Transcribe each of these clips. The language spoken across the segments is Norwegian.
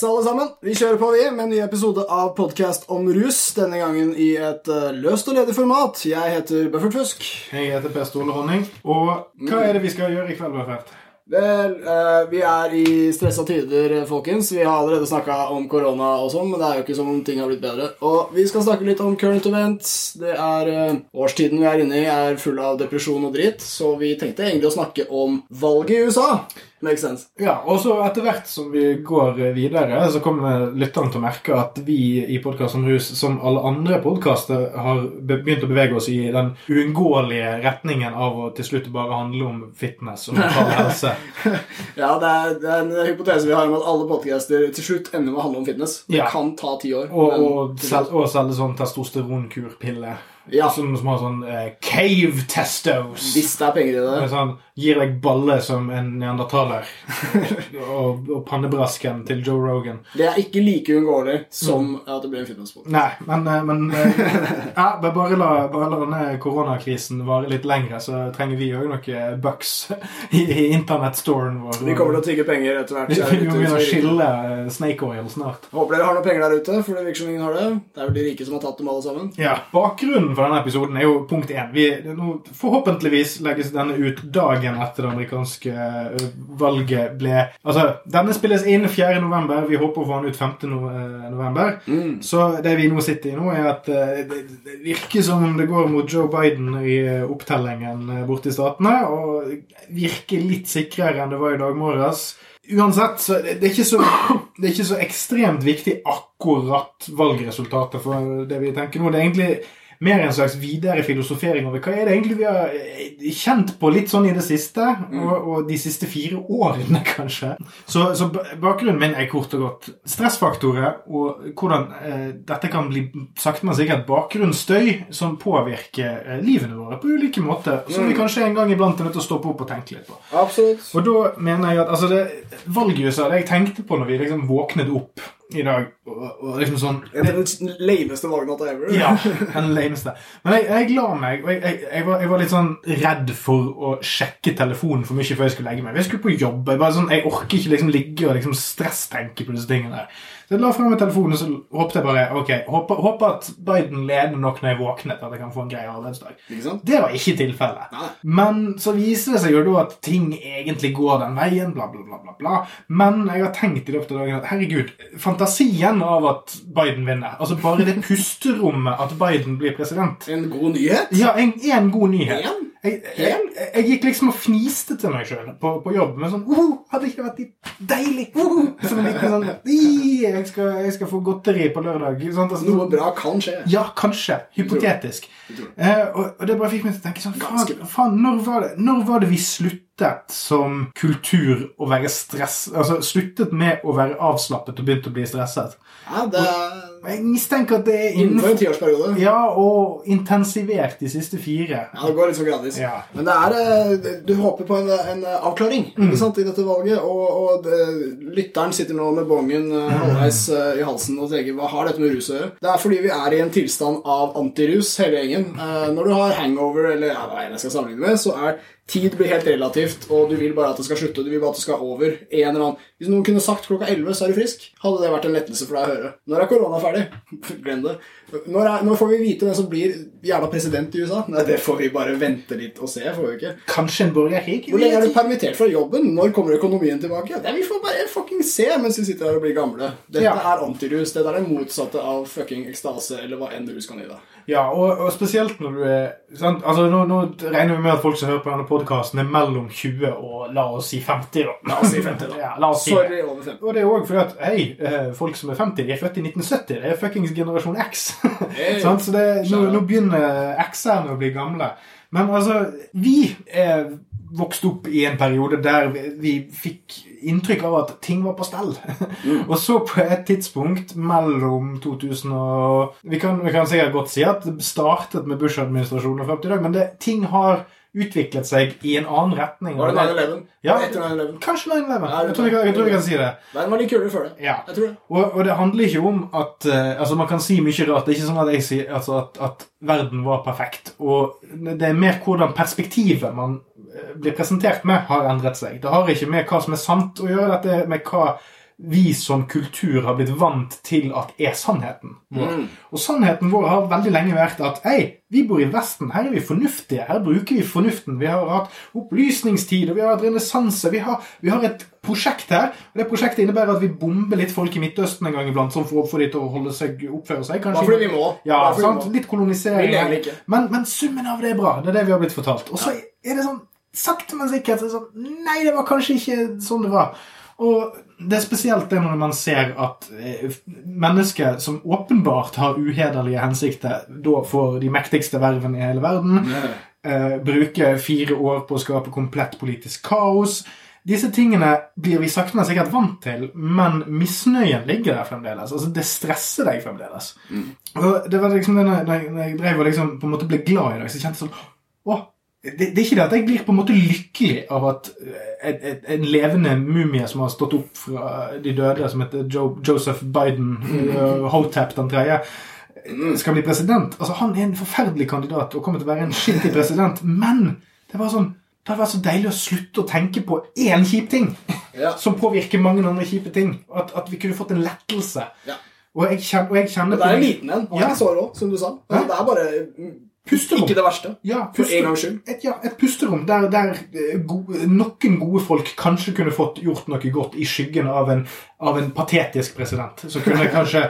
Yes, alle sammen. Vi kjører på, vi, med en ny episode av podkast om rus. Denne gangen i et uh, løst og ledig format. Jeg heter Buffert Fusk. Jeg heter Per Ståle Honning. Og hva er det vi skal gjøre i kveld, Buffert? Vel, uh, vi er i stressa tider, folkens. Vi har allerede snakka om korona og sånn, men det er jo ikke som om ting har blitt bedre. Og vi skal snakke litt om current events. Det er uh, Årstiden vi er inne i, er full av depresjon og dritt, så vi tenkte egentlig å snakke om valget i USA. Makes sense. Ja, og så etter hvert som vi går videre, så kommer lytterne til å merke at vi i Podkast om rus, som alle andre podkaster, har begynt å bevege oss i den uunngåelige retningen av å til slutt bare handle om fitness og mental helse. ja, det er, det er, en hypotese vi har om at alle podcaster til slutt ender med å handle om fitness. Det ja. kan ta ti år. Og, og, og selge sånn testosteronkurpille. Ja. Som, som, har sånn uh, cave testos. Hvis det er penger i det. Sånn, gir deg balle som en neandertaler. og, og, pannebrasken til Joe Rogan. Det er ikke like uunngåelig som mm. at det blir en fitnessport. Nei, men, eh, men eh, ja, bare, la, bare la denne koronakrisen vare litt lengre, så trenger vi òg noen bucks i, i internettstoren vår. Vi kommer til å tigge penger etter hvert. Vi må begynne å skille snake oil snart. Håper dere har noen penger der ute, for det virker som ingen har det. Det er vel de rike som har tatt dem alle sammen. Ja, Bakgrunnen for denne episoden er jo punkt én. Forhåpentligvis legges denne ut dagen etter det amerikanske eh, valget ble Altså, denne spilles inn 4. november. Vi håper å få den ut 5. Eh, november. Mm. Så det vi nå sitter i nå, er at eh, det, det virker som om det går mot Joe Biden i opptellingen borte i statene, og virker litt sikrere enn det var i dag morges. Uansett, så det, er ikke så, det er ikke så ekstremt viktig akkurat valgresultatet for det vi tenker nå. Det er egentlig mer en slags videre filosofering over hva er det egentlig vi har eh, kjent på litt sånn i det siste, mm. og, og, de siste fire årene, kanskje. Så, så, bakgrunnen min er kort og godt stressfaktorer, og hvordan eh, dette kan bli sakte, men sikkert bakgrunnsstøy som påvirker eh, livene våre på ulike måter, som vi mm. kanskje en gang iblant er nødt til å stoppe opp og tenke litt på. Absolutt. Og da mener jeg at altså det valget jeg tenkte på når vi liksom våknet opp i dag. Og, og liksom sånn Den lameste valgnatta ever. ja, den lameste. Men jeg, jeg la meg, og jeg, jeg, var, jeg, var, litt sånn redd for å sjekke telefonen for mye før jeg skulle legge meg. Jeg skulle på jobb. Jeg, bare sånn, jeg orker ikke liksom ligge og liksom stresstenke på disse tingene der. Så jeg la frem telefonen og så håpet jeg bare ok, håper, håper at Biden leder nok når jeg våknet, at jeg kan få en grei arbeidsdag. Det var ikke tilfellet. Men så viser det seg jo da at ting egentlig går den veien, bla, bla, bla. bla, bla. Men jeg har tenkt i løpet av dagen at herregud, fantasien av at Biden vinner, altså bare det pusterommet at Biden blir president En god nyhet? Ja, en, en god nyhet. En? Jeg, jeg, jeg, gikk liksom og fniste til meg sjøl på, på, jobb. Med sånn oh, 'Hadde ikke vært litt deilig?' Oh, som en liten sånn jeg skal, jeg skal, få godteri på lørdag. Sånt, altså, Noe bra kan skje. Ja, kanskje. Hypotetisk. Eh, og, og, det bare fikk meg til å tenke sånn Faen, faen når, var det, når var det vi sluttet som kultur å være stress... Altså sluttet med å være avslappet og begynte å bli stresset? Ja, det... Og jeg mistenker at det er innenfor en tiårsperiode. Ja, og intensivert de siste fire. Ja, det går litt så gradvis. Ja. Men det er eh, Du håper på en, en avklaring mm. sant, i dette valget, og, og det, lytteren sitter nå med bongen uh, halvveis uh, i halsen og tenker hva har dette med rus å gjøre? Det er fordi vi er i en tilstand av antirus, hele gjengen. Uh, når du har hangover, eller ja, hva jeg skal sammenligne med, så er Tid blir helt relativt, og du vil bare at det skal slutte. Du vil bare at det skal over. En eller annen. Hvis noen kunne sagt klokka 11 så er du frisk, hadde det vært en lettelse for deg å høre. Når er korona ferdig? Glem det. Når, er, når, får vi vite hvem som blir jævla president i USA? Nei, Det får vi bare vente litt og se. får vi ikke. Kanskje en borgerkrig? Hvor lenge er du permittert fra jobben? Når kommer økonomien tilbake? Det vi får bare fucking se mens vi sitter her og blir gamle. Dette ja. er antirus. Dette er det motsatte av fucking ekstase eller hva enn rus kan gi deg. Ja, og, og, spesielt når du er sant? Altså, nå, nå, regner vi med at folk som hører på denne podkasten, er mellom 20 og la oss si 50. da. La oss si 50, da. ja, la oss si Sorry, over 50. Og det er òg fordi at hei, eh, folk som er 50, de er født i 1970. Det er fuckings generasjon X. Hey, så det, nå, nå begynner X-erne å bli gamle. Men altså, vi er vokst opp i en periode der vi, vi fikk inntrykk av at ting var på stell. Mm. og så på et tidspunkt mellom 2000 og Vi kan, vi kan sikkert godt si at det startet med Bush-administrasjonen og frem til i dag, men det, ting har utviklet seg i en annen retning. Var det 9-11? Ja, kanskje 9-11. Jeg, tror jeg, jeg tror vi kan si det. Den var litt kulere før det. Ja. Jeg tror det. Og, og, det handler ikke om at uh, Altså, man kan si mye rart. Det er ikke sånn at jeg sier altså, at, at, verden var perfekt. Og det er mer hvordan perspektivet man eh, blir presentert med, har endret seg. Det har ikke med hva som er sant å gjøre, dette med hva vi som kultur har blitt vant til at er sannheten vår. Mm. Og sannheten vår har veldig lenge vært at ei, vi bor i Vesten, her er vi fornuftige, her bruker vi fornuften. Vi har hatt opplysningstid, og vi har hatt renessanse. Vi, har- vi har et prosjekt her, og det prosjektet innebærer at vi bomber litt folk i Midtøsten en gang iblant, sånn for å få de til å holde seg, oppføre seg. Bare fordi vi må. Ja, sant? Litt kolonisering. Men, men summen av det er bra. Det er det vi har blitt fortalt. Og så er det sånn sakte, men sikkert så er sånn Nei, det var kanskje ikke sånn det var. Og det er spesielt det når man ser at eh, mennesker som åpenbart har uhederlige hensikter, da får de mektigste vervene i hele verden, eh, bruker fire år på å skape komplett politisk kaos. Disse tingene blir vi sakte, men sikkert vant til, men misnøyen ligger der fremdeles. Altså, Det stresser deg fremdeles. Og det var liksom det når jeg, når jeg drev og liksom på en måte ble glad i dag, så kjente jeg sånn Å, det, det er ikke det at jeg blir på en måte lykkelig av at eh, en, en, en levende mumie som har stått opp fra de døde, som heter Joe, Joseph Biden, uh, Hotep den tredje, skal bli president. Altså, Han er en forferdelig kandidat og kommer til å være en skittig president, men det var sånn det hadde vært så deilig å slutte å tenke på én kjip ting Ja. som påvirker mange andre kjipe ting. At, at vi kunne fått en lettelse. Ja. Og jeg kjenner, og jeg kjenner det er en liten en. Han er Ja. ikke så rå, som du sa. Altså, det er bare Pusterom. ikke det verste. Ja, For en gangs skyld. Et, ja, et pusterom der, der eh, gode, noen gode folk kanskje kunne fått gjort noe godt i skyggen av en, av en patetisk president. Så kunne kanskje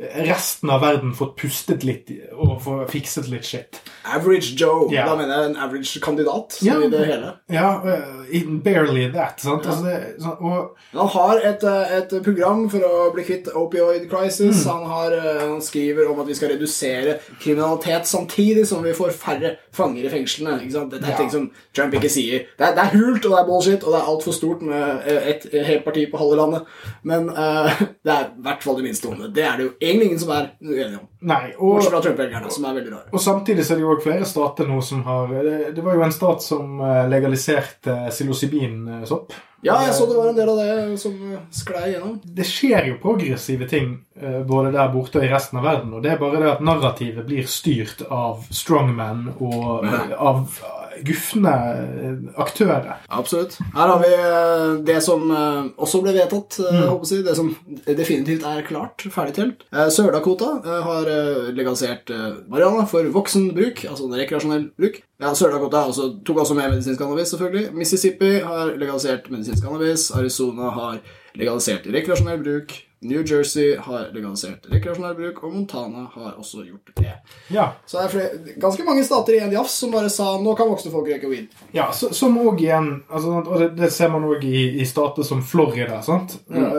resten av verden fått pustet litt og få fikset litt shit. Average Joe. Ja. Da mener jeg en average kandidat Ja. i det hele. Ja, eh, barely that. Sant? Altså, det, så, og Han har et, eh, et program for å bli kvitt opioid crisis. Mm. Han, har, eh, han skriver om at vi skal redusere kriminalitet samtidig som vi får færre fanger i fengslene. Dette er Ja. ting som Trump ikke sier. Det er, det er hult, og det er bullshit, og det er altfor stort med et, et helt parti på halve landet. Men uh, det er i hvert fall det minste onde. Det er det jo egentlig ingen som er uenige om. Nei. Og, Bortsett fra Trump-velgerne, som er veldig rare. Og samtidig så er det jo flere stater nå som har Det, det var jo en stat som legaliserte legaliserte psilocybinsopp. Ja, jeg så det var en del av det som eh, sklei gjennom. Det skjer jo progressive ting eh, både der borte og i resten av verden. Og det er bare det at narrativet blir styrt av strongmen og eh, av eh, gufne eh, aktører. Absolutt. Her har vi eh, det som eh, også ble vedtatt. mm. Det som definitivt er klart, ferdig til. Sør-Dakota har legalisert Mariana marihuana for voksen bruk, altså en rekreasjonell bruk. Ja, Sør-Dakota også, tok også med medisinsk cannabis, selvfølgelig. Mississippi har legalisert medisinsk cannabis. Arizona har legalisert rekreasjonell bruk. New Jersey har legalisert rekreasjonell bruk, og Montana har også gjort det. Ja, Så det er flere, ganske mange stater i en jafs som bare sa nå kan voksne folk røyke weed. ja så, som òg igjen altså, Og det, det ser man òg i, i stater som Florida. Ja,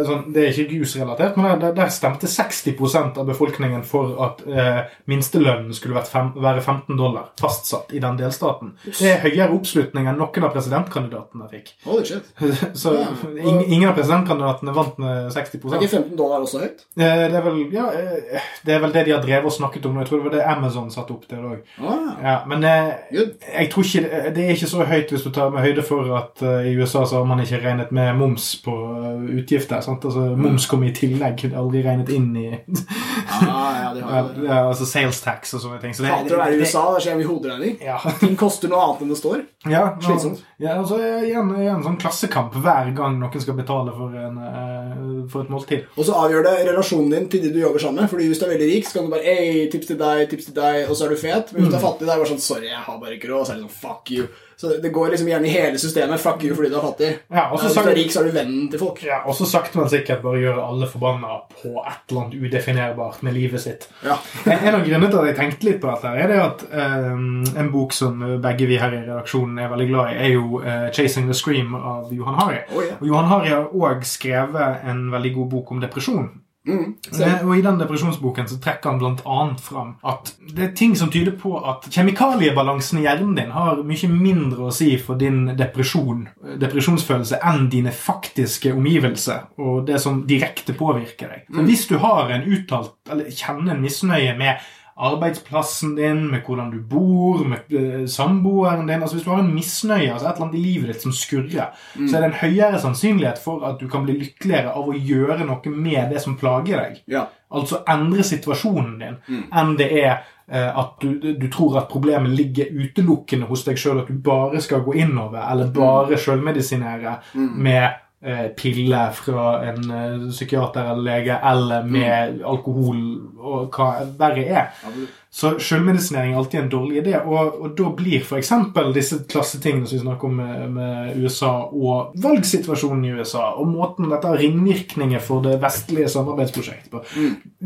Sånn, det er ikke gusrelatert, men der, der, stemte 60% av befolkningen for at eh, minstelønnen skulle fem, være 15 dollar, fastsatt i den delstaten. Det er høyere oppslutning enn noen av presidentkandidatene fikk. Holy shit. Så ing- ingen av presidentkandidatene vant med 60 Er ikke 15 dollar også høyt? Eh, Det er vel ja, eh, det er vel det de har drevet og snakket om. Jeg tror det var det Amazon satte opp der òg. Ah, Ja, men eh, jeg tror ikke det, det er ikke så høyt hvis du tar med høyde for at i USA så har man ikke regnet med moms på utgifter. sant? Altså Moms kommer i tillegg, det aldri regnet inn i ah, ja, de har det. ja, altså sales tax og sånne ting. Så det, Hater å være i USA, da skjer vi hoderegning. Ja, Ting koster noe annet enn det står. ja, Slitsomt. ja altså, igjen, igjen sånn klassekamp hver gang noen skal betale for, en, eh, for et måltid. Og så avgjør det relasjonen din til de du jobber sammen med. Fordi hvis du er veldig rik, så kan du bare Ei, tips til deg, tips til deg, og så er du fet. Men hvis du er fattig, det er bare sånn Sorry, jeg har bare ikke råd. Og så er det sånn Fuck you. Så det, går liksom igjen i hele systemet. Fuck you fordi du er fattig. Ja, og så hvis sa- du er rik, så er du vennen til folk. Ja, Og så sakte, men sikkert bare gjøre alle forbanna på et eller annet udefinerbart med livet sitt. Ja. En av grunnene til at jeg tenkte litt på dette, her er det at um, en bok som begge vi her i redaksjonen er veldig glad i, er jo uh, 'Chasing the Scream' av Johan Hari. Oh, ja. Og Johan Hari har òg skrevet en veldig god bok om depresjon. Mm. Og I den depresjonsboken så trekker han bl.a. fram at det er ting som tyder på at kjemikaliebalansen i hjernen din har mye mindre å si for din depresjon, depresjonsfølelse enn dine faktiske omgivelser og det som direkte påvirker deg. Så Hvis du har en uttalt, eller kjenner en misnøye med arbeidsplassen din, med hvordan du bor, med eh, samboeren din. Altså Hvis du har en misnøye, altså et eller annet i livet ditt som skurrer, så er det en høyere sannsynlighet for at du kan bli lykkeligere av å gjøre noe med det som plager deg. ja. Altså endre situasjonen din, enn det er eh, at du, du tror at problemet ligger utelukkende hos deg sjøl, at du bare skal gå innover, eller bare sjølmedisinere med eh, pille fra en eh, psykiater eller lege, eller med alkohol og hva verre er. Så selvmedisinering er alltid en dårlig idé, og, og da blir f.eks. disse klassetingene som vi snakker om med, med USA, og valgsituasjonen i USA, og måten dette har ringvirkninger for det vestlige samarbeidsprosjektet på.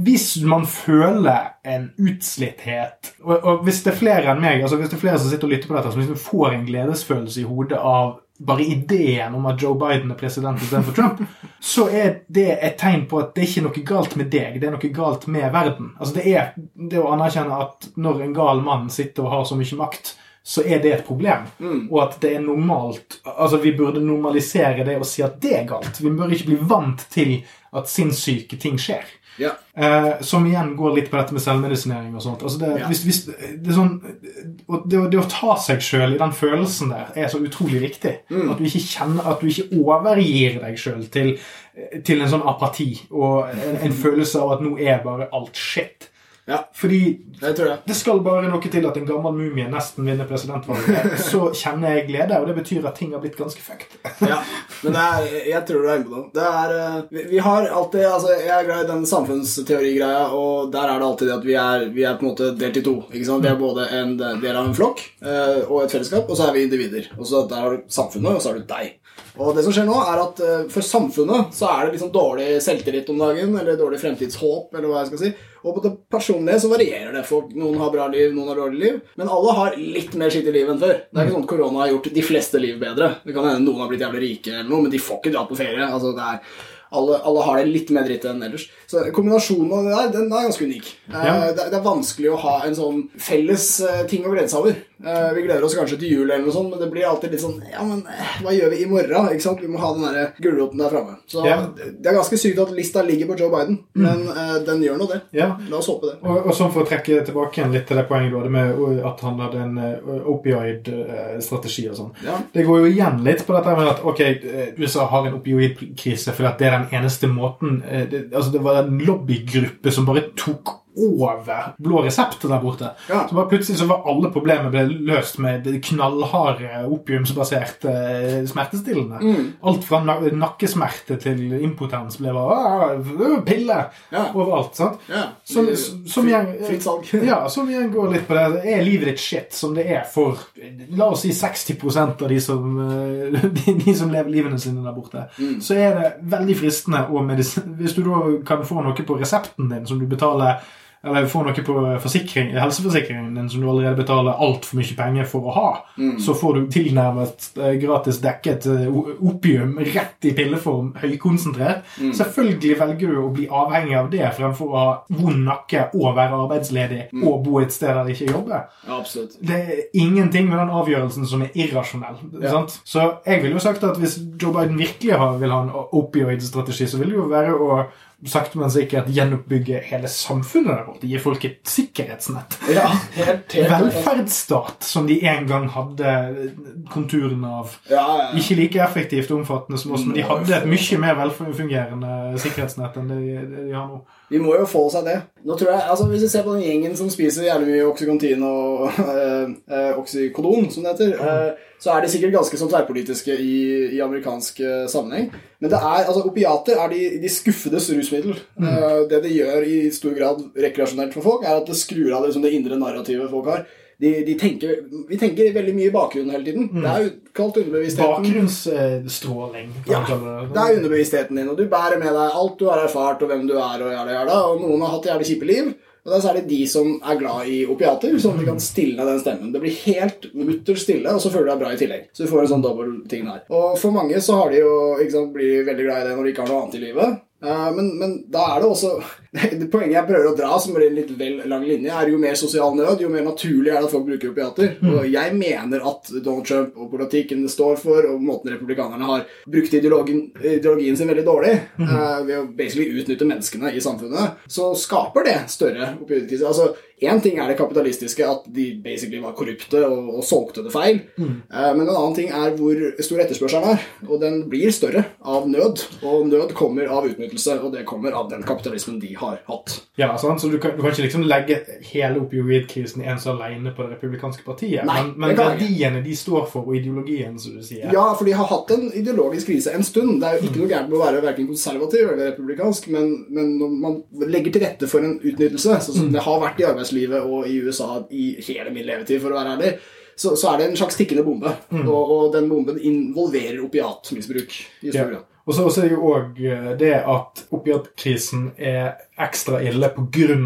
Hvis man føler en utslitthet, og, og hvis det er flere enn meg, altså hvis det er flere som sitter og lytter på dette, som liksom får en gledesfølelse i hodet av bare ideen om at Joe Biden er president istedenfor Trump, så er det et tegn på at det er ikke noe galt med deg, det er noe galt med verden. Altså Det er det å anerkjenne at når en gal mann sitter og har så mye makt, så er det et problem. Og at det er normalt Altså Vi burde normalisere det og si at det er galt. Vi bør ikke bli vant til at sinnssyke ting skjer. Ja. Eh, som igjen går litt på dette med selvmedisinering og sånt. Altså det, Ja. hvis, hvis, det, sånn, det, det å ta seg sjøl i den følelsen der er så utrolig viktig. At du ikke kjenner, at du ikke overgir deg sjøl til, til en sånn apati og en, en følelse av at nå er bare alt shit. Ja, Fordi det tror jeg. det skal bare noe til at en gammel mumie nesten vinner presidentvalget. Så kjenner jeg glede, og det betyr at ting har blitt ganske fucked. Ja, men det er, jeg tror du er inne på. Det er, eh, vi, vi har alltid, altså Jeg er glad i den samfunnsteorigreia, og der er det alltid det at vi er, vi er på en måte delt i to. ikke sant? Vi er både en del av en flokk eh, og et fellesskap, og så er vi individer. Og så Der har du samfunnet, og så har du deg. Og det som skjer nå, er at eh, for samfunnet så er det liksom dårlig selvtillit om dagen, eller dårlig fremtidshåp, eller hva jeg skal si. Og på det personlige så varierer det. Folk, noen har bra liv, noen har dårlig liv. Men alle har litt mer skitt i livet enn før. Det er ikke sånn at korona har gjort de fleste liv bedre. Det kan hende noen har blitt jævlig rike, eller noe, men de får ikke dra på ferie. Altså, det er, alle, alle har det litt mer dritt enn ellers. Så kombinasjonen av det der, den er ganske unik. Eh, Ja. det, det er vanskelig å ha en sånn felles eh, ting å glede seg over. Eh, vi gleder oss kanskje til jul, eller noe sånt, men det blir alltid litt sånn Ja, men eh, hva gjør vi i morgen? Ikke sant? Vi må ha den der gulroten der framme. Så Ja. det er ganske sykt at lista ligger på Joe Biden, men mm. den gjør nå det. Ja. La oss håpe det. Og, og sånn For å trekke tilbake igjen litt til det poenget du hadde med at han hadde en opioid-strategi og sånn. Ja. Det går jo igjen litt på dette med at ok, USA har en opioidkrise fordi at det er den eneste måten det, altså det var en lobbygruppe som bare tok over blå resepter der borte. Ja. Så bare plutselig så var alle problemer ble løst med knallharde opiumsbaserte eh, smertestillende. Mm. Alt fra nakkesmerte til impotens ble bare «Ah, pille Ja. overalt. sant? Ja. Som, som igjen, ja, som igjen går litt på det. Er livet ditt shit som det er for La oss si 60% av de som, eh, de, de som lever livene sine der borte, Mm. så er det veldig fristende å medisin... Hvis du da kan få noe på resepten din som du betaler eller får noe på forsikring, helseforsikringen din som du allerede betaler altfor mye penger for å ha, Mm. så får du tilnærmet eh, gratis dekket eh, opium rett i pilleform, høykonsentrert. Mm. Selvfølgelig velger du å bli avhengig av det fremfor å ha vond nakke og være arbeidsledig Mm. og bo et sted der de ikke jobber. Ja. Det er ingenting med den avgjørelsen som er irrasjonell. Ja. Sant? Så jeg ville jo sagt at hvis Joe Biden virkelig vil ha en opioid-strategi, så vil det jo være å sakte, men sikkert gjenoppbygge hele samfunnet der borte. Gi folk et sikkerhetsnett. Ja, helt, helt Velferdsstat som de en gang hadde konturene av. Ja, ja. Ikke like effektivt og omfattende som oss, men de hadde et mye mer velfungerende sikkerhetsnett enn det de, de har nå. Vi må jo få seg det. Nå tror jeg, altså Hvis vi ser på den gjengen som spiser jævlig mye oksykontin og øh, oksykodon, som det heter, øh, så er de sikkert ganske sånn tverrpolitiske i, i amerikansk sammenheng. Men det er, altså opiater er de, de skuffedes rusmiddel. Eh, det det gjør i stor grad rekreasjonelt for folk, er at det skrur av liksom, det indre narrativet folk har. De, de tenker, vi tenker veldig mye i bakgrunnen hele tiden. Det er jo kalt underbevisstheten. Bakgrunnsstråling. Ja, det. er underbevisstheten din, og du bærer med deg alt du har erfart, og hvem du er, og jævla, jævla, og noen har hatt jævlig kjipe liv. Og det er særlig de som er glad i opiater, sånn at de kan stille den stemmen. Det blir helt mutter stille, og så føler du deg bra i tillegg. Så du får en sånn dobbel ting der. Og for mange så har de jo, ikke sant, blir veldig glad i det når de ikke har noe annet i livet. Eh, Men, men da er det også Poenget jeg prøver å dra, som blir en litt vel lang linje, er jo mer sosial nød, jo mer naturlig er det at folk bruker opiater. Og jeg mener at Donald Trump og politikken det står for, og måten republikanerne har brukt ideologien, ideologien sin veldig dårlig, eh, ved å basically utnytte menneskene i samfunnet, så skaper det større opioidkriser. Altså, Én ting er det kapitalistiske, at de basically var korrupte og, og solgte det feil. Eh, men en annen ting er hvor stor etterspørselen er. Og den blir større av nød. Og nød kommer av utnyttelse, og det kommer av den kapitalismen de har hatt. Ja, sant? Så du kan, du kan ikke liksom legge hele opioidkrisen ens alene på Det republikanske partiet. Nei, men men verdiene de står for, og ideologien, som du sier Ja, for de har hatt en ideologisk krise en stund. Det er jo ikke noe gærent med å være verken konservativ eller republikansk, men, men når man legger til rette for en utnyttelse, sånn som det har vært i arbeidslivet og i USA i hele min levetid, for å være ærlig, så, så er det en slags tikkende bombe. Og, og den bomben involverer opiatmisbruk i stor grad. Og så er det jo òg det at opiatkrisen er ekstra ille pga.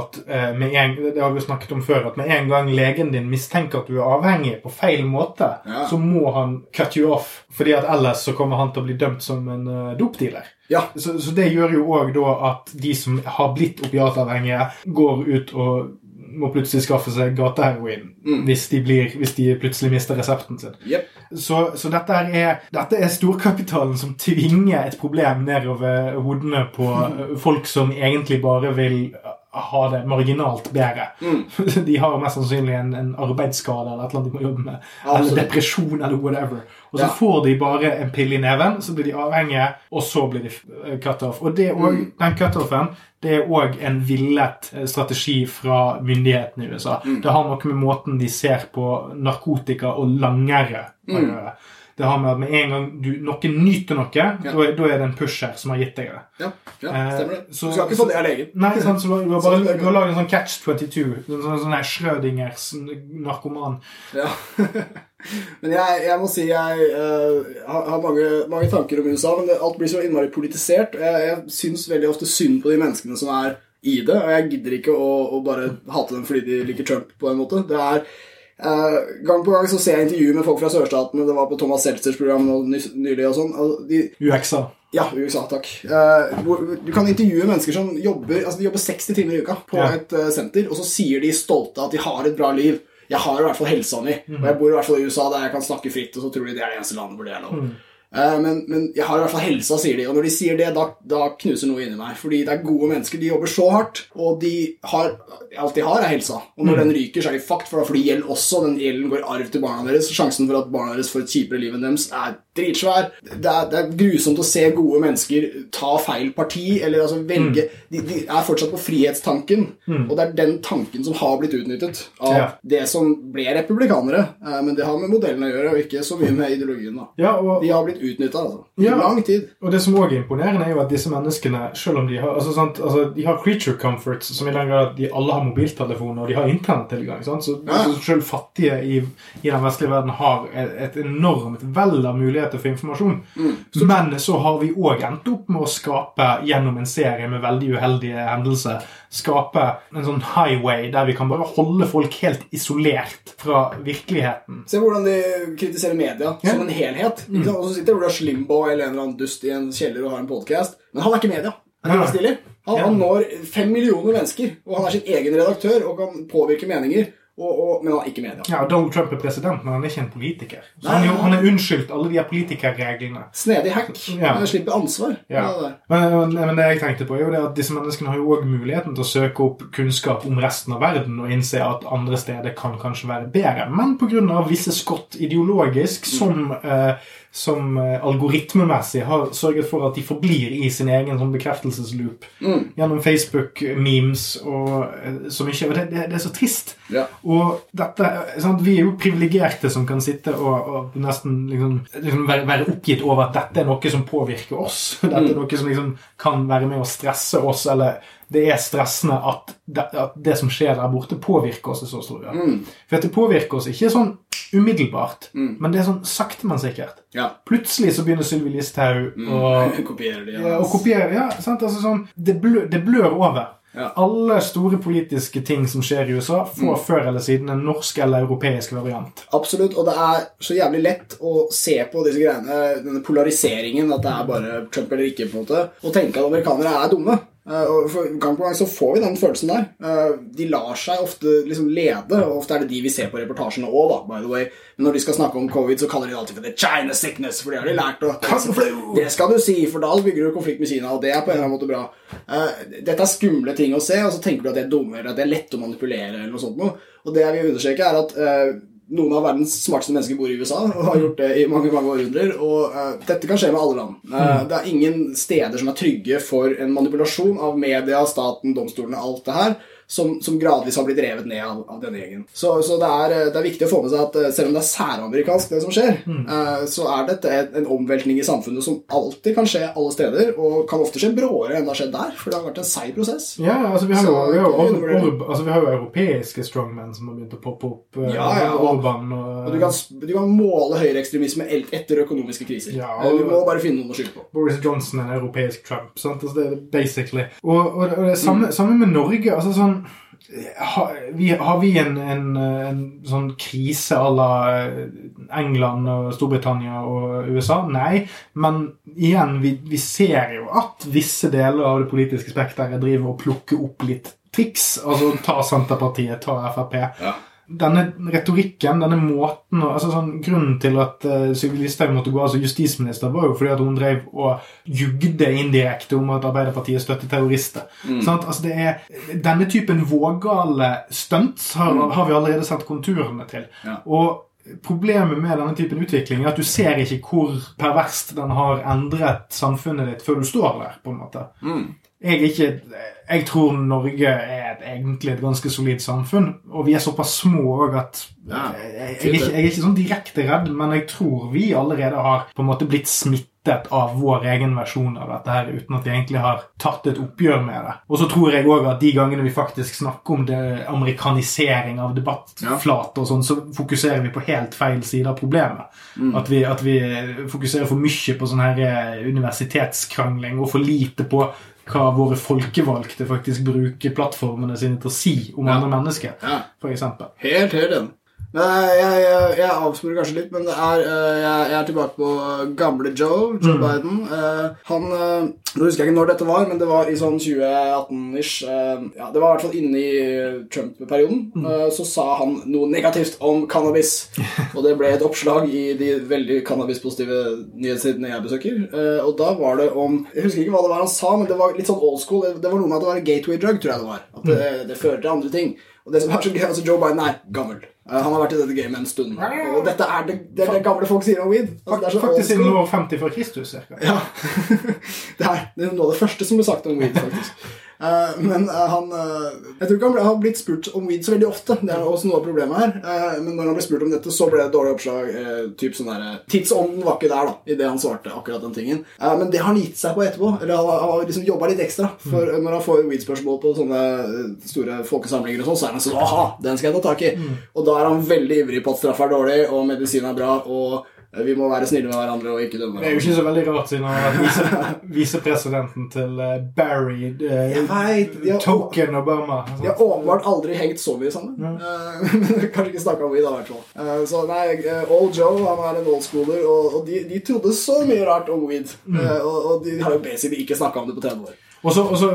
at eh, med en, Det har vi snakket om før, at med en gang legen din mistenker at du er avhengig på feil måte, Ja. så må han cut you off, fordi at ellers så kommer han til å bli dømt som en eh, dopdealer. Ja, Så, så det gjør jo òg da at de som har blitt opiatavhengige, går ut og må plutselig skaffe seg gateheroin hvis, de hvis de plutselig mister resepten sin. Jepp. Så, så dette, er, dette er storkapitalen som tvinger et problem nedover hodene på folk som egentlig bare vil ha det marginalt bedre. De har mest sannsynlig en, en arbeidsskade eller annet de må jobbe med. Eller depresjon eller whatever. Og så Ja. får de bare en pille i neven, så blir de avhengige, og så blir de eh, cut off. Og det også, mm. den cutoffen det er òg en villet eh, strategi fra myndighetene i USA. Det har noe med måten de ser på narkotika og langere å gjøre. Det har med at med en gang du, noen nyter noe, da er- da er det en pusher som har gitt deg det. Ja, ja Eh, stemmer det. så- du skal ikke få det av legen. Nei, sant, så du har bare du har laget en sånn catch 22. En sånn, sånn her Schrødingers narkoman. Ja. men jeg, jeg må si jeg uh, har, mange, mange tanker om USA, men det, alt blir så innmari politisert. Jeg, jeg syns veldig ofte synd på de menneskene som er i det, og jeg gidder ikke å, å bare hate dem fordi de liker Trump på en måte. Det er Gang på gang så ser jeg intervjuer med folk fra sørstatene. Det var på Thomas Seltzers program ny- nylig og sånn. UXA. ja, USA, takk. Eh, du kan intervjue mennesker som jobber altså de jobber 60 timer i uka på Ja. et eh, senter, og så sier de stolte at de har et bra liv. Jeg har i hvert fall helsa mi, og jeg bor i hvert fall i USA der jeg kan snakke fritt, og så tror de det er det eneste landet hvor det er lov. Eh, men, men jeg har i hvert fall helsa, sier de. Og når de sier det, da, da knuser noe inni meg. Fordi det er gode mennesker. De jobber så hardt, og de har alt de har, er helsa. Og når den ryker, så er de fucked, for da får de gjeld også. Den gjelden går arv til barna deres. Sjansen for at barna deres får et kjipere liv enn deres, er dritsvær. Det er, det er grusomt å se gode mennesker ta feil parti, eller altså velge de, de er fortsatt på frihetstanken, og det er den tanken som har blitt utnyttet av Ja. det som ble republikanere. Eh, men det har med modellen å gjøre, og ikke så mye med ideologien. da. Ja, og, De har blitt utnytta, altså. I Ja. lang tid. Og det som også er imponerende, er jo at disse menneskene, selv om de har altså, sant, altså, de har creature comforts, som i den grad de alle har mobiltelefoner og de har internettilgang. Så, Ja. så selv fattige i, i den vestlige verden har et, et enormt vell av muligheter for informasjon. Mm. Men så har vi òg endt opp med å skape, gjennom en serie med veldig uheldige hendelser, skape en sånn highway der vi kan bare holde folk helt isolert fra virkeligheten. Se hvordan de kritiserer media Ja. som en helhet. Mm. Og så sitter Rush Limbaugh eller en eller annen dust i en kjeller og har en podkast. Men han er ikke media. Han, er han, han når fem millioner mennesker, og han er sin egen redaktør og kan påvirke meninger. Og, og, men han er ikke media. Ja, Donald Trump er president, men han er ikke en politiker. Så han, han er unnskyldt alle de politikerreglene. Snedig hack. Ja. Han slipper ansvar. Ja. Det. Men, men, men det jeg tenkte på er jo det at disse menneskene har jo også muligheten til å søke opp kunnskap om resten av verden og innse at andre steder kan kanskje være bedre. Men pga. visse skott ideologisk som, eh, som eh, algoritmemessig har sørget for at de forblir i sin egen sånn bekreftelsesloop gjennom Facebook-memes og eh, så mye. Og det, det, det er så trist. Ja. Og dette, eh, sant? Vi er jo privilegerte som kan sitte og, og nesten liksom, liksom være, være oppgitt over at dette er noe som påvirker oss. Dette er noe som liksom kan være med å stresse oss, eller det er stressende at det, at det som skjer der borte, påvirker oss i så stor grad. For at det påvirker oss ikke sånn umiddelbart, men det er sånn sakte, men sikkert. ja. Plutselig så begynner Sylvi Listhaug å kopiere de. ja, og kopiere, ja, sant? Altså, sånn, det, blør, det blør over. Ja. Alle store politiske ting som skjer i USA, får før eller siden en norsk eller europeisk variant. Absolutt, og det er så jævlig lett å se på disse greiene, denne polariseringen, at det er bare Trump eller ikke, på en måte, og tenke at amerikanere er dumme. Eh, og Gang på gang så får vi den følelsen der. Eh, De lar seg ofte liksom lede, og ofte er det de vi ser på reportasjene òg, by the way. Men når de skal snakke om covid, så kaller de det alltid for the China sickness, for det har de lært å Det skal du si, for da bygger du konflikt med Kina, og det er på en eller annen måte bra. Eh, dette er skumle ting å se, og så tenker du at det er dumme, eller at det er lett å manipulere, eller noe sånt noe. Og det jeg vil understreke, er at noen av verdens smarteste mennesker bor i USA og har gjort det i mange mange århundrer. Og uh, dette kan skje med alle land. Uh, Det er ingen steder som er trygge for en manipulasjon av media, staten, domstolene, alt det her som, som, gradvis har blitt revet ned av, av denne gjengen. Så, så det, er, det, er, viktig å få med seg at eh, selv om det er særamerikansk, det som skjer, mm. uh, så er dette en omveltning i samfunnet som alltid kan skje alle steder, og kan ofte skje bråere enn det har skjedd der, for det har vært en seig prosess. Ja, altså vi har, så, jo, vi, har jo, altså, vi har jo europeiske strongmen som har begynt å poppe opp. Uh, ja, ja, og, Orban og, og du, kan, du, kan, måle høyreekstremisme etter økonomiske kriser. Ja, og, du må bare finne noen å skylde på. Boris Johnson er en europeisk Trump, sant? Altså, det er basically. Og, og, det samme, mm. samme med Norge. altså sånn har vi, har vi en, en, en, sånn krise à la England, og Storbritannia og USA? Nei. Men igjen, vi, vi, ser jo at visse deler av det politiske spekteret driver og plukker opp litt triks. Altså ta Senterpartiet, ta Frp. Ja denne retorikken, denne måten altså sånn, Grunnen til at uh, Sylvi Listhaug måtte gå av som justisminister, var jo fordi at hun drev og jugde indirekte om at Arbeiderpartiet støtter terrorister. Mm. Sånn at, altså, det er, Denne typen vågale stunts har, mm. har, vi allerede sett konturene til. Ja. Og Problemet med denne typen utvikling er at du ser ikke hvor perverst den har endret samfunnet ditt før du står der. på en måte. Mm jeg, ikke, jeg tror Norge er et, egentlig et ganske solid samfunn. Og vi er såpass små òg at ja, jeg, jeg, ikke, jeg, er ikke, sånn direkte redd, men jeg tror vi allerede har på en måte blitt smittet av vår egen versjon av dette her, uten at vi egentlig har tatt et oppgjør med det. Og så tror jeg òg at de gangene vi faktisk snakker om det amerikanisering av debattflate og sånn, så fokuserer vi på helt feil side av problemet. Mm. At, vi, at vi fokuserer for mye på sånn her eh, universitetskrangling og for lite på hva våre folkevalgte faktisk bruker plattformene sine til å si om ja. andre mennesker, ja. For Helt, helt enig. Men jeg, jeg, jeg, avsporer kanskje litt, men er, eh, jeg, jeg, er tilbake på gamle Joe, Joe mm. Biden. Han Nå husker jeg ikke når dette var, men det var i sånn 2018-ish. Uh, ja, det var i hvert fall inne i Trump-perioden. Mm. så sa han noe negativt om cannabis. og det ble et oppslag i de veldig cannabispositive nyhetssidene jeg besøker. og da var det om Jeg husker ikke hva det var han sa, men det var litt sånn old school. Det, det var noe med at det var en gateway drug, tror jeg det var. At det, mm. det fører til andre ting. Og det som er så gøy, altså Joe Biden er gammel. Uh, han har vært i dette gamet en stund. Og dette er det, det, er det gamle folk sier om weed. Altså, faktisk siden år 50 før Kristus. Cirka. Ja. det er noe av det første som ble sagt om weed, faktisk. Uh, men uh, han uh, Jeg tror ikke han har blitt spurt om weed så veldig ofte. Det er også noe av problemet her. men når han ble spurt om dette, så ble det et dårlig oppslag. typ sånn der, Tidsånden var ikke der da i det han svarte akkurat den tingen. men det har han gitt seg på etterpå. Eller Han, han har liksom jobba litt ekstra. For mm. når han får weed-spørsmål på sånne store folkesamlinger, og sånn, så er han sånn Aha, den skal jeg ta tak i. Mm. Og da er han veldig ivrig på at straff er dårlig, og medisin er bra. og vi må være snille med hverandre og ikke dømme hverandre. Det er jo ikke så veldig rart, siden han har vært visepresidenten til eh, Barry uh, Token Obama. De har åpenbart aldri hengt så mye sammen. Mm. Uh, kanskje ikke snakka om i dag, i hvert fall. Uh, så nei, Old Joe han er en oldschooler, og, og de, de, trodde så mye rart om weed. Mm. Og, og, de har jo basically ikke snakka om det på 30 år. Og så,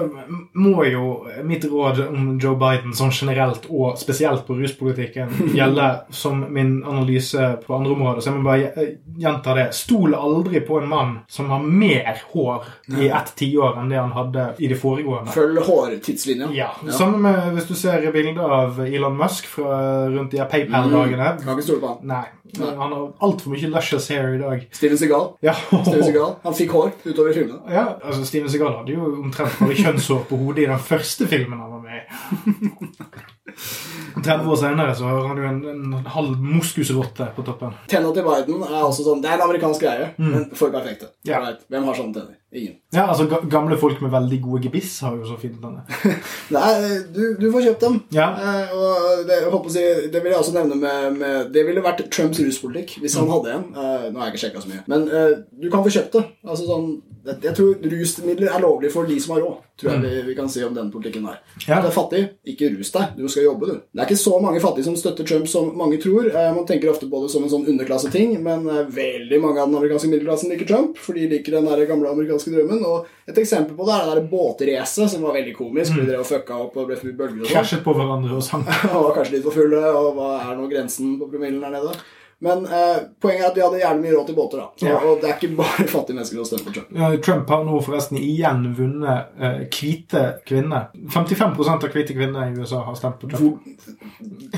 må jo mitt råd om Joe Biden sånn generelt, og spesielt på ruspolitikken, gjelde som min analyse på andre områder. Så jeg må bare gjenta det. Stol aldri på en mann som har mer hår i ett tiår enn det han hadde i det foregående. Følg hårtidslinja. Ja. ja. Samme med hvis du ser bilder av Elon Musk fra rundt de PayPal-dagene. Mm. Kan ikke stole på han. Nei. Han har altfor mye luscious hair i dag. Steven Segal. Ja. Steven Segal. Han fikk hår utover filmen. Ja, altså Steven Segal hadde jo omtrent bare kjønnshår på hodet i den første filmen han var med i. 30 år senere så har han jo en, en halv moskusrotte på toppen. Tenna til Biden er også sånn, det er en amerikansk greie, mm. men for perfekte. Ja. Hvem har sånne tenner? Ingen. Ja, altså Gamle folk med veldig gode gebiss har jo så fint denne. Nei, du, du, får kjøpt dem. Ja. Eh, og det, si, det vil jeg også nevne med, med, Det ville vært Trumps ruspolitikk hvis han mm. hadde en. Eh, nå har jeg ikke sjekka så mye. Men eh, du kan få kjøpt det. Altså sånn jeg tror rusmidler er lovlig for de som har råd. Tror jeg mm. vi, vi, kan si om den politikken der. Ja. Du er fattig, ikke rus deg. Du skal jobbe, du. Det er ikke så mange fattige som støtter Trump som mange tror. Eh, man tenker ofte på det som en sånn underklasseting, men eh, veldig mange av den amerikanske middelklassen liker Trump, for de liker den der gamle amerikanske drømmen. Og et eksempel på det er det båtracet som var veldig komisk. Mm. Vi drev og fucka opp og ble for mye bølger og sånn. Krasjet på hverandre og sang. og var kanskje litt for fulle, og hva er nå grensen på promillen der nede? Men eh, poenget er at de hadde gjerne mye råd til båter. da. Ja. Og det er ikke bare fattige mennesker som stemmer på Trump. Ja, Trump har nå forresten igjen vunnet eh, hvite kvinner. 55% av hvite kvinner i USA har stemt på Trump.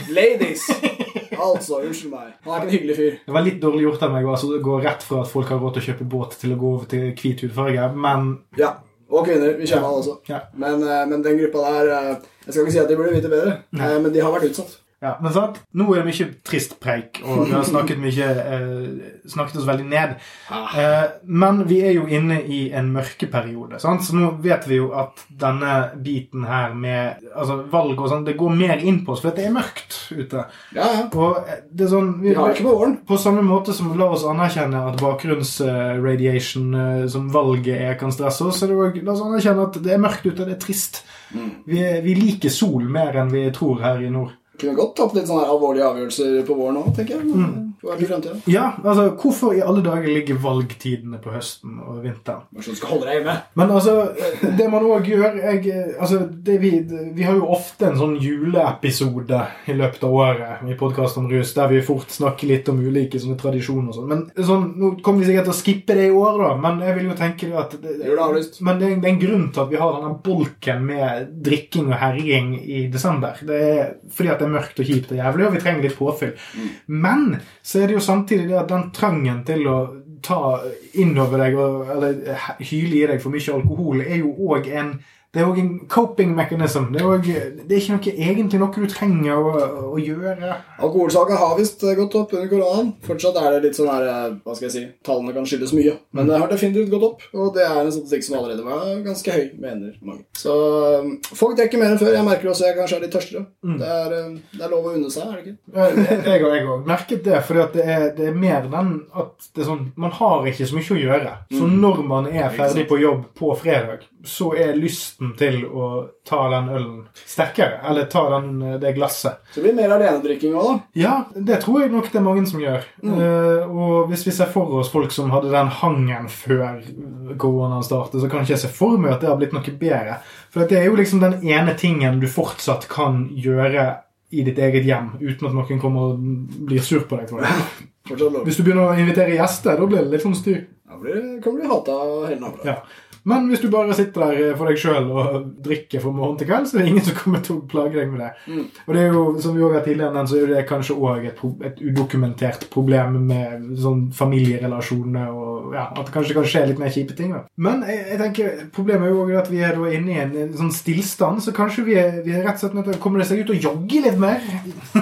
Ladies! Altså, unnskyld meg. Han er ikke en hyggelig fyr. Det var litt dårlig gjort av meg å altså, gå rett fra at folk har råd til å kjøpe båt, til å gå over til hvit hudfarge, men Ja. Og kvinner. Vi kjenner han også. Ja. Men, eh, men den gruppa der eh, Jeg skal ikke si at de burde vite bedre, Nei. eh, men de har vært utsatt. Ja, men sant? Nå er det mye trist preik, og vi har snakket mye eh, Snakket oss veldig ned. Eh, men vi er jo inne i en mørkeperiode, sant? så nå vet vi jo at denne biten her med altså, valg og sånn, det går mer inn på oss, for det er mørkt ute. Ja, ja. Og eh, det er sånn Vi har ikke på. På samme måte som la oss anerkjenne at bakgrunnsradiation eh, som valget er, kan stresse oss, så det også, la oss anerkjenne at det er mørkt ute, det er trist. Vi, vi liker sol mer enn vi tror her i nord. Kunne godt tatt litt sånne alvorlige avgjørelser på våren òg, tenker jeg. Men til. Ja, altså, hvorfor i alle dager ligger valgtidene på høsten og vinteren? Bare skal holde deg hjemme. Men altså, det man òg gjør jeg, altså, det vi, vi har jo ofte en sånn juleepisode i løpet av året i podkast om rus, der vi fort snakker litt om ulike sånne tradisjoner og sånn. Men sånn, nå kommer vi sikkert til å skippe det i år, da, men jeg vil jo tenke at det, er. Men det er, det er en grunn til at vi har denne bolken med drikking og herjing i desember. Det er fordi at det er mørkt og kjipt og jævlig, og vi trenger litt påfyll. Men så er det jo samtidig at den trangen til å ta innover deg eller hyle i deg for mye alkohol er jo òg en det er òg en coping mechanism. Det er, også, det er ikke noe, egentlig noe du trenger å, å gjøre. Alkoholsaken har visst gått opp under koronaen. Fortsatt er det litt sånn her eh, Hva skal jeg si Tallene kan skyldes mye. Men det har definitivt gått opp, og det er en statistikk som allerede var ganske høy, mener mange. Så um, folk drikker mer enn før. Jeg merker også at jeg kanskje er litt tørstere. Det, er, um, det er lov å unne seg, er det ikke? Jeg òg, jeg òg merket det, for det, er- det er mer den at det er sånn Man har ikke så mye å gjøre. Så når man er ferdig på jobb på fredag, så er lysten til å ta den ølen sterkere. Eller ta den, det glasset. Så det blir mer alenedrikking òg, da. Ja, det tror jeg nok det er mange som gjør. Eh, og hvis vi ser for oss folk som hadde den hangen før koronaen startet, så kan ikke jeg se for meg at det har blitt noe bedre. For det er jo liksom den ene tingen du fortsatt kan gjøre i ditt eget hjem uten at noen kommer og blir sur på deg. Hvis du begynner å invitere gjester, da blir det litt sånn styr. Da kan du bli hata hele navnet. Ja. Men hvis du bare sitter der for deg sjøl og drikker fra morgen til kveld, så er det ingen som kommer til å plage deg med det. Og det er jo, som vi også har tidligere nevnt, så er det kanskje òg et, et udokumentert problem med sånn familierelasjoner og ja, at det kanskje kan skje litt mer kjipe ting. da. Men jeg, jeg tenker, problemet er jo også at vi er inne i en, en sånn stillstand, så kanskje vi er, vi er rett og slett nødt til å komme seg ut og jogge litt mer.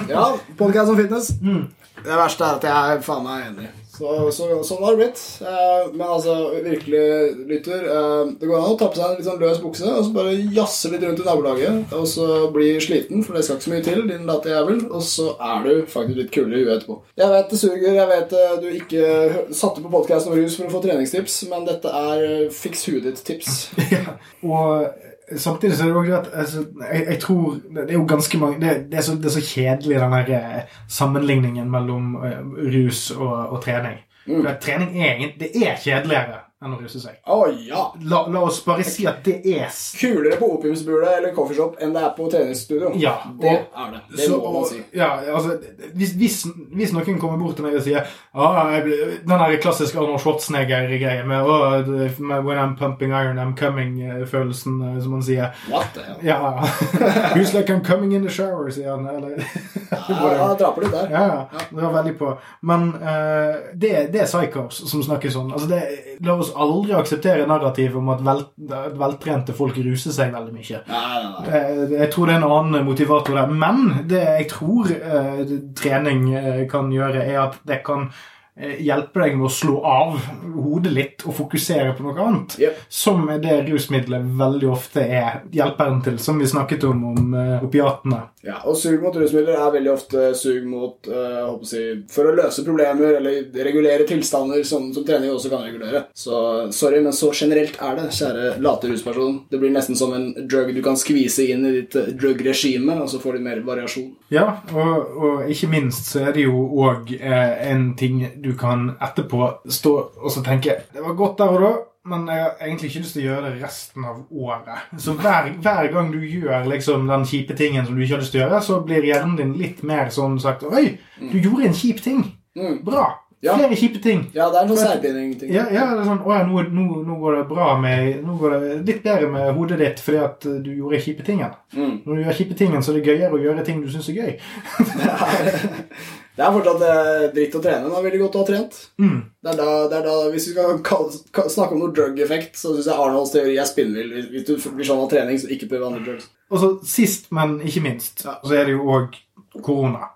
Ja, podcast om fitness. Mm. Det verste er at jeg er faen meg enig. Så, så, sånn har det blitt. Eh, men altså, virkelig lytter eh, Det går an å ta på seg en litt sånn løs bukse og så bare jazze litt rundt i nabolaget. Og så bli sliten, for det skal ikke så mye til, din late jævel. Og så er du faktisk litt kulere i huet etterpå. Jeg vet det suger, jeg vet eh, du ikke satte på podkasten om rus for å få treningstips, men dette er fiks huet ditt-tips. Ja, og samtidig så er det også at altså, jeg, jeg tror Det er jo ganske mange Det, det, er, så, det er så kjedelig, den der eh, sammenligningen mellom uh, rus og, og trening. For trening er, det er kjedeligere enn å ruse seg. Å ja! La, la oss bare si at det er Kulere på opiumsbule eller coffeeshop enn det er på treningsstudio. Ja, det og- er det. Det så, må man si. ja, altså, hvis, hvis, hvis noen kommer bort til meg og sier ah, Den der klassiske Arnold Schwarzenegger-greia med, oh, med 'When I'm pumping iron, I'm coming'-følelsen, eh, som han sier. What the hell? Ja. Who's like I'm coming in the shower, sier han. Eller Ja, ja, dra på litt der. Ja, ja. Det var veldig på. Men uh, det, det er psychos som snakker sånn. Altså det, la oss aldri akseptere narrativet om at, vel, veltrente folk ruser seg veldig mye. Nei, nei, nei. Eh, Jeg tror det er en annen motivator der. Men det jeg tror eh, trening eh, kan gjøre, er at det kan hjelpe deg med å slå av hodet litt og fokusere på noe annet. Yep. Som er det rusmiddelet veldig ofte er hjelperen til, som vi snakket om om uh, opiatene. Ja, og sug mot rusmidler er veldig ofte sug mot uh, å si, For å løse problemer eller regulere tilstander som, som trening også kan regulere. Så sorry, men så generelt er det, kjære late rusperson. Det blir nesten som en drug du kan skvise inn i ditt eh, drug-regime, og så får du mer variasjon. Ja, og, og ikke minst så er det jo òg eh, en ting du kan etterpå stå og så tenke Det var godt der og da, men jeg har egentlig ikke lyst til å gjøre det resten av året. Så hver, hver gang du gjør liksom den kjipe tingen som du ikke har lyst til å gjøre, så blir hjernen din litt mer sånn sagt Oi, du gjorde en kjip ting. Mm. Bra. Ja. Flere kjipe ting. Ja, det er noe særpinning-ting. Ja, ja, det er sånn, å ja, nå, nå, nå går det bra med Nå går det litt bedre med hodet ditt fordi at du gjorde kjipe tingen. Mm. Når du gjør kjipe tingen, så er det gøyere å gjøre ting du syns er gøy. Det er fortsatt eh, dritt å trene, men det er veldig godt å ha trent. Mm. Det er da, det er da, Hvis vi skal snakke om noe drug-effekt, så syns jeg Arnolds teori er spinnvill. Hvis- du blir sånn av trening, så ikke prøv andre drugs. Og så sist, men ikke minst, så er det jo òg korona.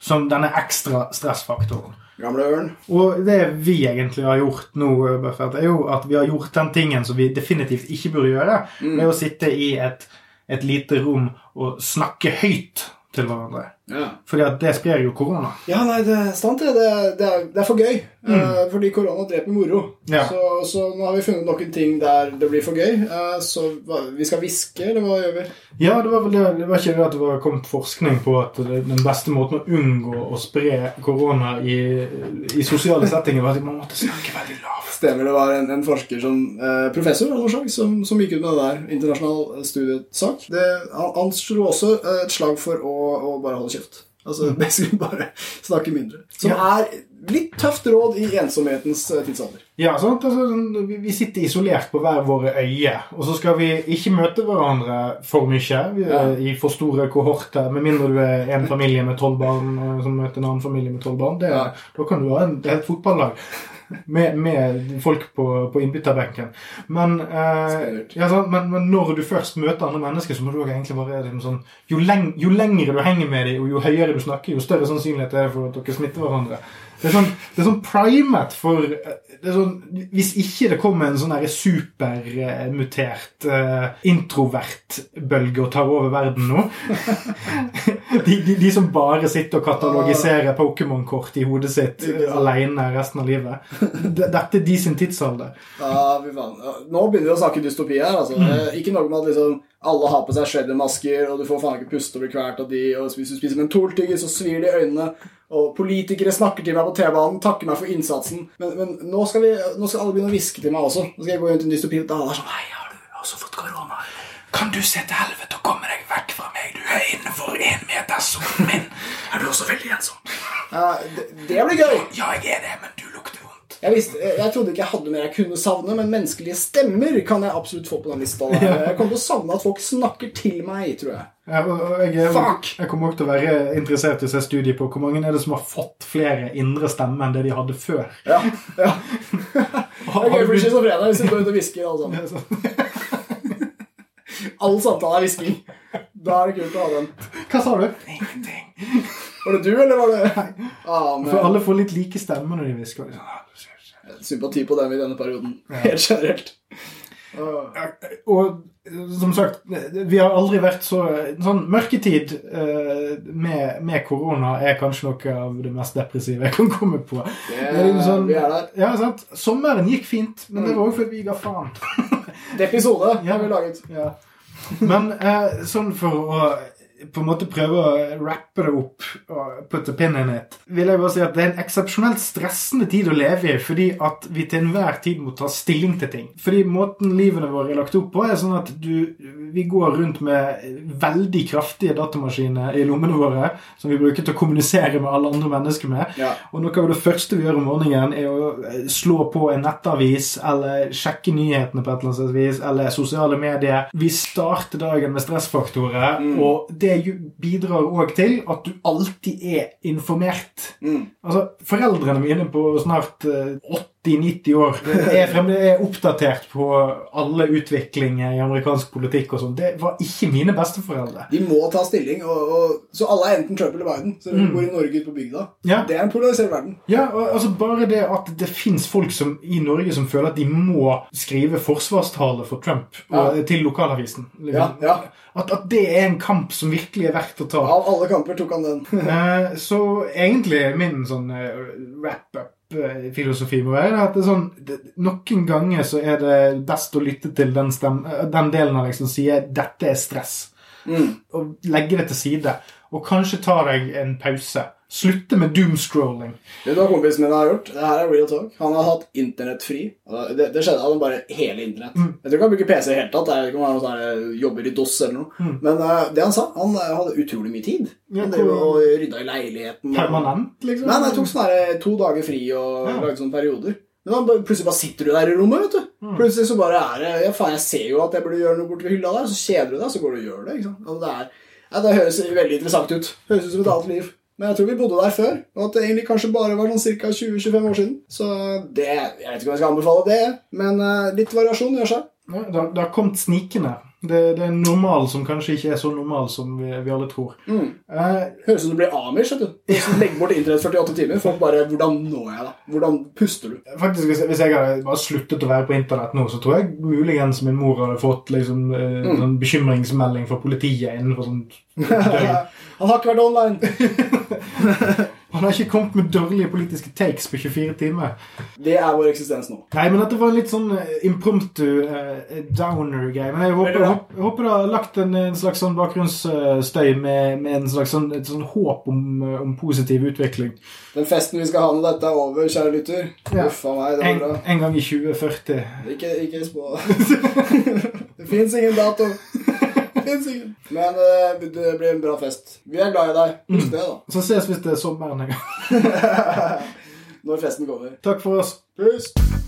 Som denne ekstra stressfaktoren. Gamle ørn. Og det vi egentlig har gjort nå, Buffett, er jo at vi har gjort den tingen som vi definitivt ikke burde gjøre, med å sitte i et, et lite rom og snakke høyt til hverandre. Ja. Fordi at det sprer jo korona. Ja, nei, det er sant det. Det, er- det, er, det er for gøy. Eh, fordi korona dreper moro. Ja. Så, så nå har vi funnet noen ting der det blir for gøy. Eh, så hva, vi skal hviske, eller hva gjør vi? Ja, det var vel det, det var ikke det at det var kommet forskning på at det, den beste måten å unngå å spre korona i, i sosiale settinger, var at man måtte snakke veldig lavt. Stemmer det var en, en forsker som eh, professor av noe slag, som, som gikk ut med det der. Internasjonal eh, studiesak. Det, han, han slo også eh, et slag for å, å bare holde kjeft. Altså basically bare snakke mindre. Som Ja. er litt tøft råd i ensomhetens eh, tidsalder. Ja, sant? Altså, vi- vi sitter isolert på hver våre øye, og så skal vi ikke møte hverandre for mye vi Ja. i for store kohorter, med mindre du er en familie med tolv barn eh, som møter en annen familie med tolv barn. Det, Ja. Da kan du ha en, et fotballag med, med folk på, på innbytterbenken. Men, eh, ja, sånn, men, men når du først møter andre mennesker, så må du også egentlig bare liksom sånn jo, leng, jo lengre du henger med dem, og jo høyere du snakker, jo større sannsynlighet er det for at dere smitter hverandre. Det er sånn, det er sånn primet for det sånn, Hvis ikke det kommer en sånn supermutert uh, introvert-bølge og tar over verden nå de, de, de som bare sitter og katalogiserer Pokémon-kort i hodet sitt Ikke alene resten av livet. Dette er de sin tidsalder. Ja. Nå begynner vi å snakke dystopi her. Altså. Mm. Ikke noe med at liksom, alle har på seg shredder-masker, og du får faen ikke puste og bli kvalt av de, og hvis du spiser mentoltyggis, så svir det i øynene. Og politikere snakker til meg på T-banen, takker meg for innsatsen. Men, men nå, skal vi, nå skal alle begynne å hviske til meg også. Nå skal jeg gå rundt i en dystopi, og alle er sånn Hei, har du også fått korona? Kan du se til helvete og komme deg vekk fra meg? Du er innenfor én meters sonen min. Er du også veldig ensom? Ja, det, det blir gøy. Ja, jeg er det, men du. Jeg, visste, jeg, trodde ikke jeg hadde mer jeg kunne savne, men menneskelige stemmer kan jeg absolutt få på den lista. Der. Jeg kommer til å savne at folk snakker til meg, tror jeg. Ja, jeg, jeg, kommer også til å være interessert i å se studier på hvor mange er det som har fått flere indre stemmer enn det de hadde før. Ja, ja. Det er gøy for schizofrene hvis vi går ut og hvisker alle sammen. All samtale er hvisking. Da er det kult å ha den. Hva sa du? Ingenting. Var det du, eller var det ah, For alle får litt like stemmer når de hvisker. Liksom. Sympati på dem i denne perioden. Helt generelt. Og som sagt, vi har aldri vært så Sånn mørketid eh, med, med korona er kanskje noe av det mest depressive jeg kan komme på. Det, Det er liksom sånn- vi er der. Ja, sant? Sommeren gikk fint, men det var også fordi vi ga faen. Det episode Ja. har vi laget. Ja. Men eh, sånn for å på en måte prøve å rappe det opp og putte pin in it, vil jeg bare si at det er en eksepsjonelt stressende tid å leve i, fordi at vi til enhver tid må ta stilling til ting. Fordi måten livene våre er lagt opp på, er sånn at du, vi går rundt med veldig kraftige datamaskiner i lommene våre, som vi bruker til å kommunisere med alle andre mennesker med. Ja. Og noe av det første vi gjør om morgenen, er å eh, slå på en nettavis, eller sjekke nyhetene på et eller annet vis, eller sosiale medier. Vi starter dagen med stressfaktorer, og det jo bidrar òg til at du alltid er informert. Mm. Altså, Foreldrene mine på snart eh, 80-90 år er, fremdeles, er oppdatert på alle utviklinger i amerikansk politikk og sånn. Det var ikke mine besteforeldre. De må ta stilling, og, og, så alle er enten Trump eller Biden. Så de bor i Norge ute på bygda. Ja. Det er en polarisert verden. Ja, og, altså Bare det at det fins folk som, i Norge som føler at de må skrive forsvarstale for Trump og, til lokalavisen. liksom. Ja, ja. At, at det er en kamp som virkelig er verdt å ta. Av alle kamper tok han den. Eh, så egentlig min sånn eh, wrap-up-filosofi må være at det sånn Noen ganger så er det best å lytte til den, stem, eh, den delen av deg som sier 'dette er stress', Mm. og legge det til side. Og kanskje ta deg en pause. Slutte med doomscrolling. Vet du hva kompisen min har gjort? Det her er real talk. Han har hatt internettfri. Det, det skjedde han bare hele internett. Mm. Jeg tror ikke han bruker PC i det hele tatt. Jeg vet ikke om han sånn jobber i DOS eller noe. Mm. Men uh, det han sa, han eh, hadde utrolig mye tid. Ja, Han drev og rydda i leiligheten. Permanent, liksom? Nei, nei, tok sånn her, to dager fri og Ja. lagde sånne perioder. Men da, plutselig bare sitter du der i rommet, vet du. Mm. Plutselig så bare er det Ja, faen, jeg ser jo at jeg burde gjøre noe borti hylla der, så kjeder du deg, så går du og gjør det. ikke sant? Og det, er, ja, det høres veldig interessant ut. Høres ut som et annet liv. Men jeg tror vi bodde der før, og at det egentlig kanskje bare var sånn ca. 20-25 år siden. Så det Jeg vet ikke om jeg skal anbefale det, men uh, litt variasjon gjør seg. Det har kommet snikende. Det, det, er en normal som kanskje ikke er så normal som vi, vi alle tror. Mm. Eh, Høres ut som du blir amish. vet du. Legg bort internett 48 timer. Folk bare Hvordan når jeg, da? Hvordan puster du? Faktisk, Hvis, hvis jeg hadde bare sluttet å være på internett nå, så tror jeg muligens min mor hadde fått liksom, eh, mm. en bekymringsmelding fra politiet innenfor sånn Han har ikke vært online! Han har ikke kommet med dårlige politiske takes på 24 timer. Det er vår eksistens nå. Nei, men dette var en litt sånn eh, impromptu uh, downer-greie. Men jeg håper, håper, det har lagt en, en slags sånn bakgrunnsstøy med, med en slags sånn, et sånn håp om, eh, om, positiv utvikling. Den festen vi skal ha når dette er over, kjære lytter ja. Uff a meg, det var bra. En, gang i 2040. Ikke, ikke spå Det fins ingen dato. Men uh, det blir en bra fest. Vi er glad i deg. Husk det, da. Så ses hvis det er sommer en gang. Når festen kommer. Takk for oss. Peace.